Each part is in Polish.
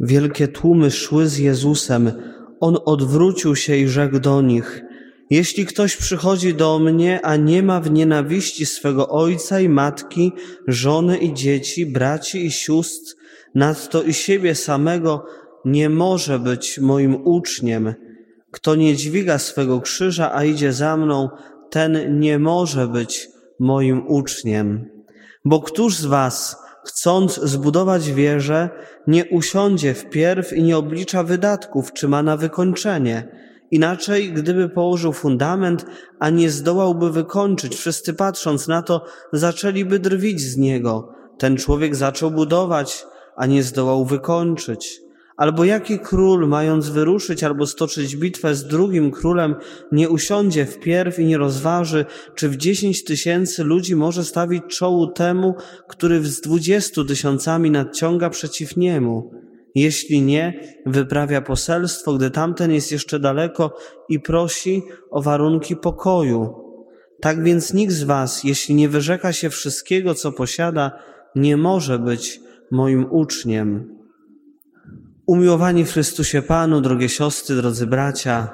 Wielkie tłumy szły z Jezusem. On odwrócił się i rzekł do nich: Jeśli ktoś przychodzi do mnie, a nie ma w nienawiści swego ojca i matki, żony i dzieci, braci i sióstr, nadto i siebie samego, nie może być moim uczniem. Kto nie dźwiga swego krzyża, a idzie za mną, ten nie może być moim uczniem. Bo któż z was, chcąc zbudować wieżę, nie usiądzie wpierw i nie oblicza wydatków, czy ma na wykończenie? Inaczej, gdyby położył fundament, a nie zdołałby wykończyć, wszyscy patrząc na to, zaczęliby drwić z niego. Ten człowiek zaczął budować, a nie zdołał wykończyć. Albo jaki król, mając wyruszyć albo stoczyć bitwę z drugim królem, nie usiądzie wpierw i nie rozważy, czy w dziesięć tysięcy ludzi może stawić czołu temu, który z dwudziestu tysiącami nadciąga przeciw niemu? Jeśli nie, wyprawia poselstwo, gdy tamten jest jeszcze daleko i prosi o warunki pokoju. Tak więc nikt z was, jeśli nie wyrzeka się wszystkiego, co posiada, nie może być moim uczniem. Umiłowani w Chrystusie Panu, drogie siostry, drodzy bracia,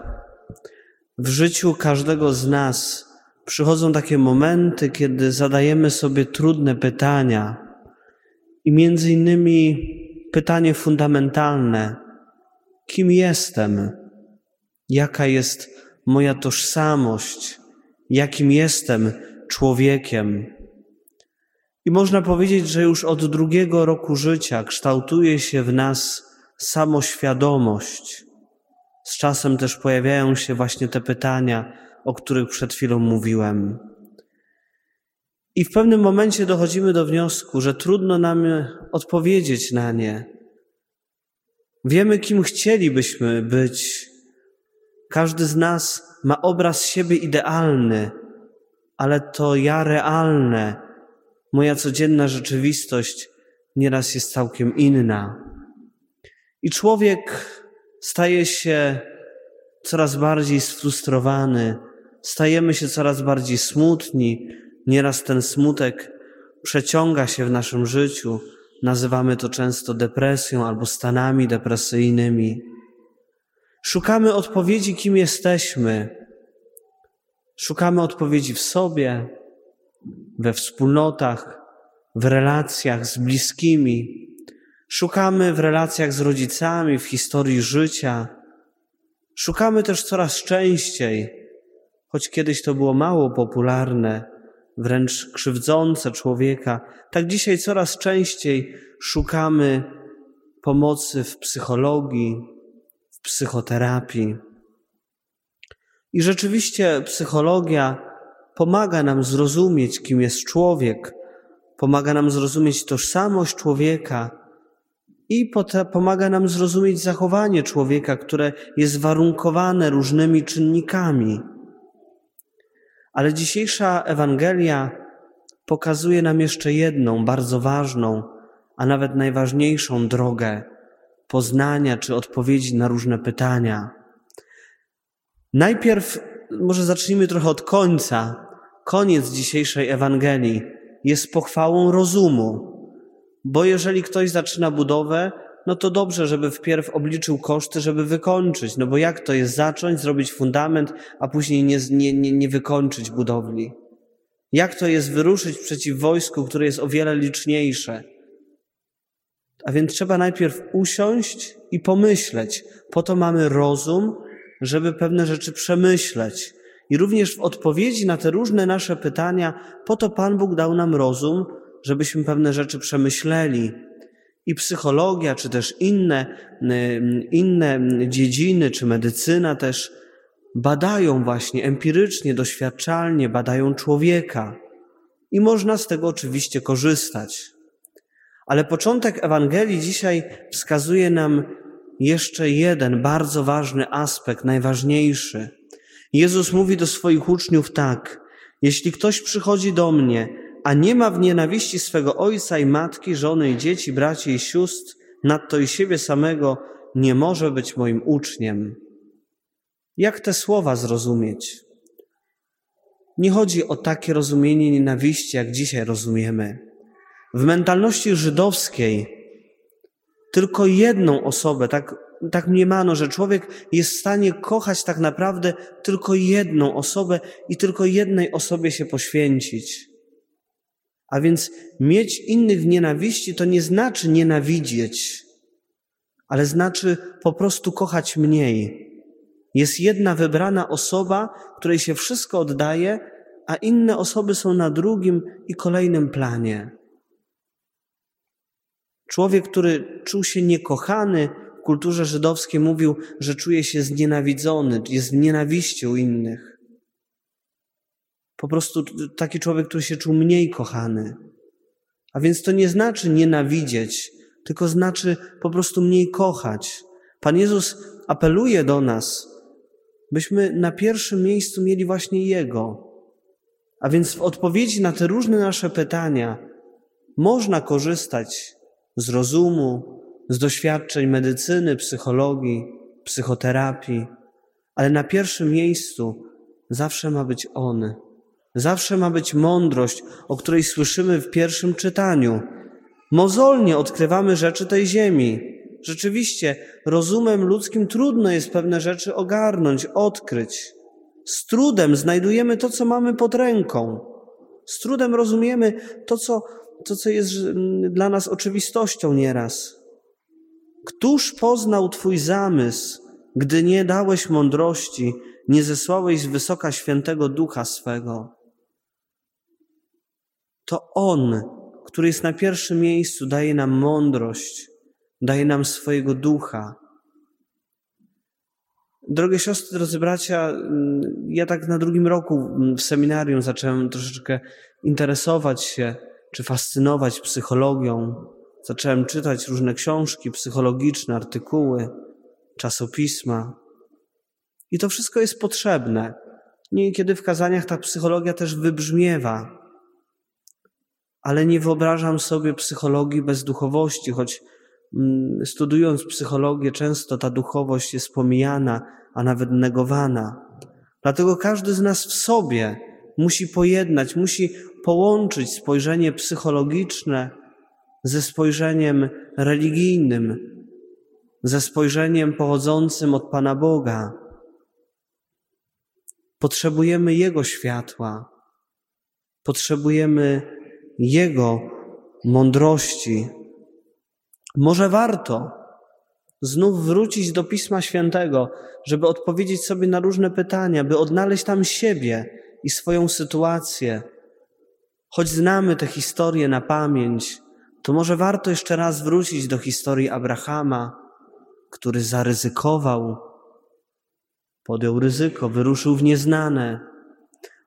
w życiu każdego z nas przychodzą takie momenty, kiedy zadajemy sobie trudne pytania i między innymi pytanie fundamentalne: kim jestem? Jaka jest moja tożsamość? Jakim jestem człowiekiem? I można powiedzieć, że już od drugiego roku życia kształtuje się w nas samoświadomość. Z czasem też pojawiają się właśnie te pytania, o których przed chwilą mówiłem. I w pewnym momencie dochodzimy do wniosku, że trudno nam odpowiedzieć na nie. Wiemy, kim chcielibyśmy być. Każdy z nas ma obraz siebie idealny, ale to ja realne, moja codzienna rzeczywistość nieraz jest całkiem inna. I człowiek staje się coraz bardziej sfrustrowany, stajemy się coraz bardziej smutni. Nieraz ten smutek przeciąga się w naszym życiu. Nazywamy to często depresją albo stanami depresyjnymi. Szukamy odpowiedzi, kim jesteśmy. Szukamy odpowiedzi w sobie, we wspólnotach, w relacjach z bliskimi, Szukamy w relacjach z rodzicami, w historii życia. Szukamy też coraz częściej, choć kiedyś to było mało popularne, wręcz krzywdzące człowieka, tak dzisiaj coraz częściej szukamy pomocy w psychologii, w psychoterapii. I rzeczywiście psychologia pomaga nam zrozumieć, kim jest człowiek, pomaga nam zrozumieć tożsamość człowieka, i pomaga nam zrozumieć zachowanie człowieka, które jest warunkowane różnymi czynnikami. Ale dzisiejsza Ewangelia pokazuje nam jeszcze jedną bardzo ważną, a nawet najważniejszą drogę poznania czy odpowiedzi na różne pytania. Najpierw może zacznijmy trochę od końca. Koniec dzisiejszej Ewangelii jest pochwałą rozumu. Bo jeżeli ktoś zaczyna budowę, no to dobrze, żeby wpierw obliczył koszty, żeby wykończyć. No bo jak to jest zacząć, zrobić fundament, a później nie, nie, nie, nie wykończyć budowli? Jak to jest wyruszyć przeciw wojsku, które jest o wiele liczniejsze? A więc trzeba najpierw usiąść i pomyśleć. Po to mamy rozum, żeby pewne rzeczy przemyśleć. I również w odpowiedzi na te różne nasze pytania, po to Pan Bóg dał nam rozum, żebyśmy pewne rzeczy przemyśleli. I psychologia, czy też inne, inne dziedziny, czy medycyna też badają właśnie empirycznie, doświadczalnie, badają człowieka. I można z tego oczywiście korzystać. Ale początek Ewangelii dzisiaj wskazuje nam jeszcze jeden bardzo ważny aspekt, najważniejszy. Jezus mówi do swoich uczniów tak: Jeśli ktoś przychodzi do mnie a nie ma w nienawiści swego ojca i matki, żony i dzieci, braci i sióstr, nadto i siebie samego, nie może być moim uczniem. Jak te słowa zrozumieć? Nie chodzi o takie rozumienie nienawiści, jak dzisiaj rozumiemy. W mentalności żydowskiej tylko jedną osobę, tak, tak mniemano, że człowiek jest w stanie kochać tak naprawdę tylko jedną osobę i tylko jednej osobie się poświęcić. A więc mieć innych w nienawiści to nie znaczy nienawidzieć, ale znaczy po prostu kochać mniej. Jest jedna wybrana osoba, której się wszystko oddaje, a inne osoby są na drugim i kolejnym planie. Człowiek, który czuł się niekochany w kulturze żydowskiej, mówił, że czuje się znienawidzony, jest w nienawiści u innych. Po prostu taki człowiek, który się czuł mniej kochany. A więc to nie znaczy nienawidzieć, tylko znaczy po prostu mniej kochać. Pan Jezus apeluje do nas, byśmy na pierwszym miejscu mieli właśnie Jego. A więc w odpowiedzi na te różne nasze pytania można korzystać z rozumu, z doświadczeń medycyny, psychologii, psychoterapii, ale na pierwszym miejscu zawsze ma być On. Zawsze ma być mądrość, o której słyszymy w pierwszym czytaniu. Mozolnie odkrywamy rzeczy tej ziemi. Rzeczywiście, rozumem ludzkim trudno jest pewne rzeczy ogarnąć, odkryć. Z trudem znajdujemy to, co mamy pod ręką. Z trudem rozumiemy to, co, to, co jest dla nas oczywistością nieraz. Któż poznał Twój zamysł, gdy nie dałeś mądrości, nie zesłałeś z wysoka świętego ducha swego? To On, który jest na pierwszym miejscu, daje nam mądrość, daje nam swojego ducha. Drogie siostry, drodzy bracia, ja tak na drugim roku w seminarium zacząłem troszeczkę interesować się czy fascynować psychologią. Zacząłem czytać różne książki psychologiczne, artykuły, czasopisma. I to wszystko jest potrzebne. Niekiedy w kazaniach ta psychologia też wybrzmiewa, ale nie wyobrażam sobie psychologii bez duchowości, choć mm, studiując psychologię, często ta duchowość jest pomijana, a nawet negowana. Dlatego każdy z nas w sobie musi pojednać, musi połączyć spojrzenie psychologiczne ze spojrzeniem religijnym, ze spojrzeniem pochodzącym od Pana Boga. Potrzebujemy Jego światła, potrzebujemy jego mądrości. Może warto znów wrócić do Pisma Świętego, żeby odpowiedzieć sobie na różne pytania, by odnaleźć tam siebie i swoją sytuację. Choć znamy te historie na pamięć, to może warto jeszcze raz wrócić do historii Abrahama, który zaryzykował, podjął ryzyko, wyruszył w nieznane.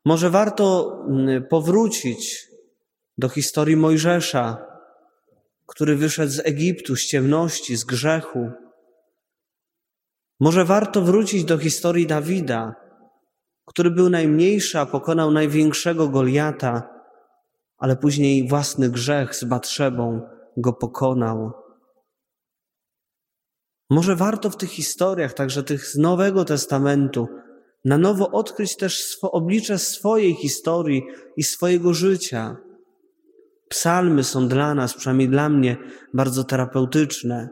Może warto mm, powrócić do historii Mojżesza, który wyszedł z Egiptu, z ciemności, z grzechu. Może warto wrócić do historii Dawida, który był najmniejszy, a pokonał największego Goliata, ale później własny grzech z Batrzebą go pokonał. Może warto w tych historiach, także tych z Nowego Testamentu, na nowo odkryć też oblicze swojej historii i swojego życia. Psalmy są dla nas, przynajmniej dla mnie, bardzo terapeutyczne.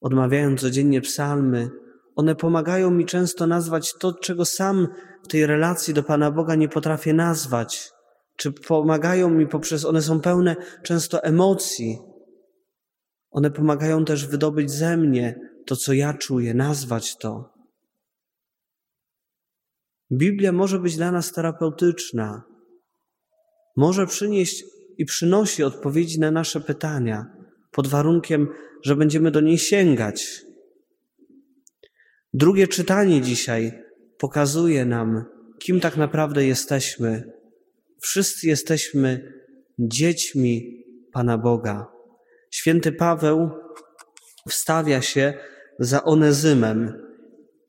Odmawiając codziennie psalmy, one pomagają mi często nazwać to, czego sam w tej relacji do Pana Boga nie potrafię nazwać. Czy pomagają mi poprzez, one są pełne często emocji. One pomagają też wydobyć ze mnie to, co ja czuję, nazwać to. Biblia może być dla nas terapeutyczna. Może przynieść i przynosi odpowiedzi na nasze pytania, pod warunkiem, że będziemy do niej sięgać. Drugie czytanie dzisiaj pokazuje nam, kim tak naprawdę jesteśmy. Wszyscy jesteśmy dziećmi Pana Boga. Święty Paweł wstawia się za Onezymem,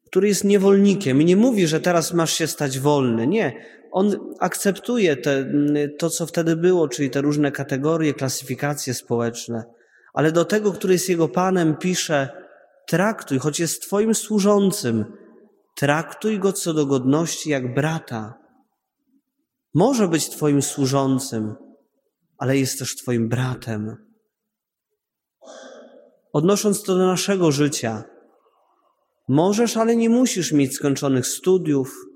który jest niewolnikiem i nie mówi, że teraz masz się stać wolny. Nie, on akceptuje te, to, co wtedy było, czyli te różne kategorie, klasyfikacje społeczne, ale do tego, który jest jego panem, pisze: traktuj, choć jest twoim służącym, traktuj go co do godności jak brata. Może być twoim służącym, ale jest też twoim bratem. odnosząc to do naszego życia. Możesz, ale nie musisz mieć skończonych studiów.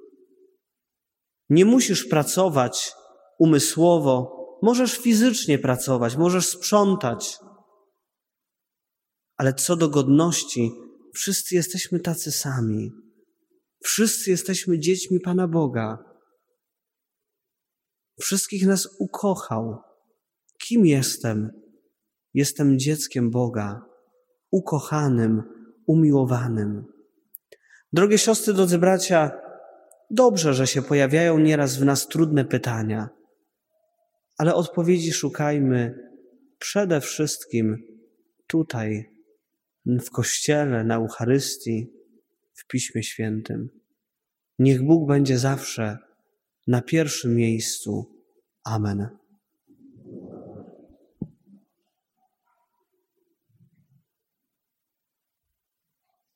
Nie musisz pracować umysłowo, możesz fizycznie pracować, możesz sprzątać. Ale co do godności, wszyscy jesteśmy tacy sami. Wszyscy jesteśmy dziećmi Pana Boga. Wszystkich nas ukochał. Kim jestem? Jestem dzieckiem Boga, ukochanym, umiłowanym. Drogie siostry, drodzy bracia, dobrze, że się pojawiają nieraz w nas trudne pytania, ale odpowiedzi szukajmy przede wszystkim tutaj, w Kościele, na Eucharystii, w Piśmie Świętym. Niech Bóg będzie zawsze na pierwszym miejscu. Amen.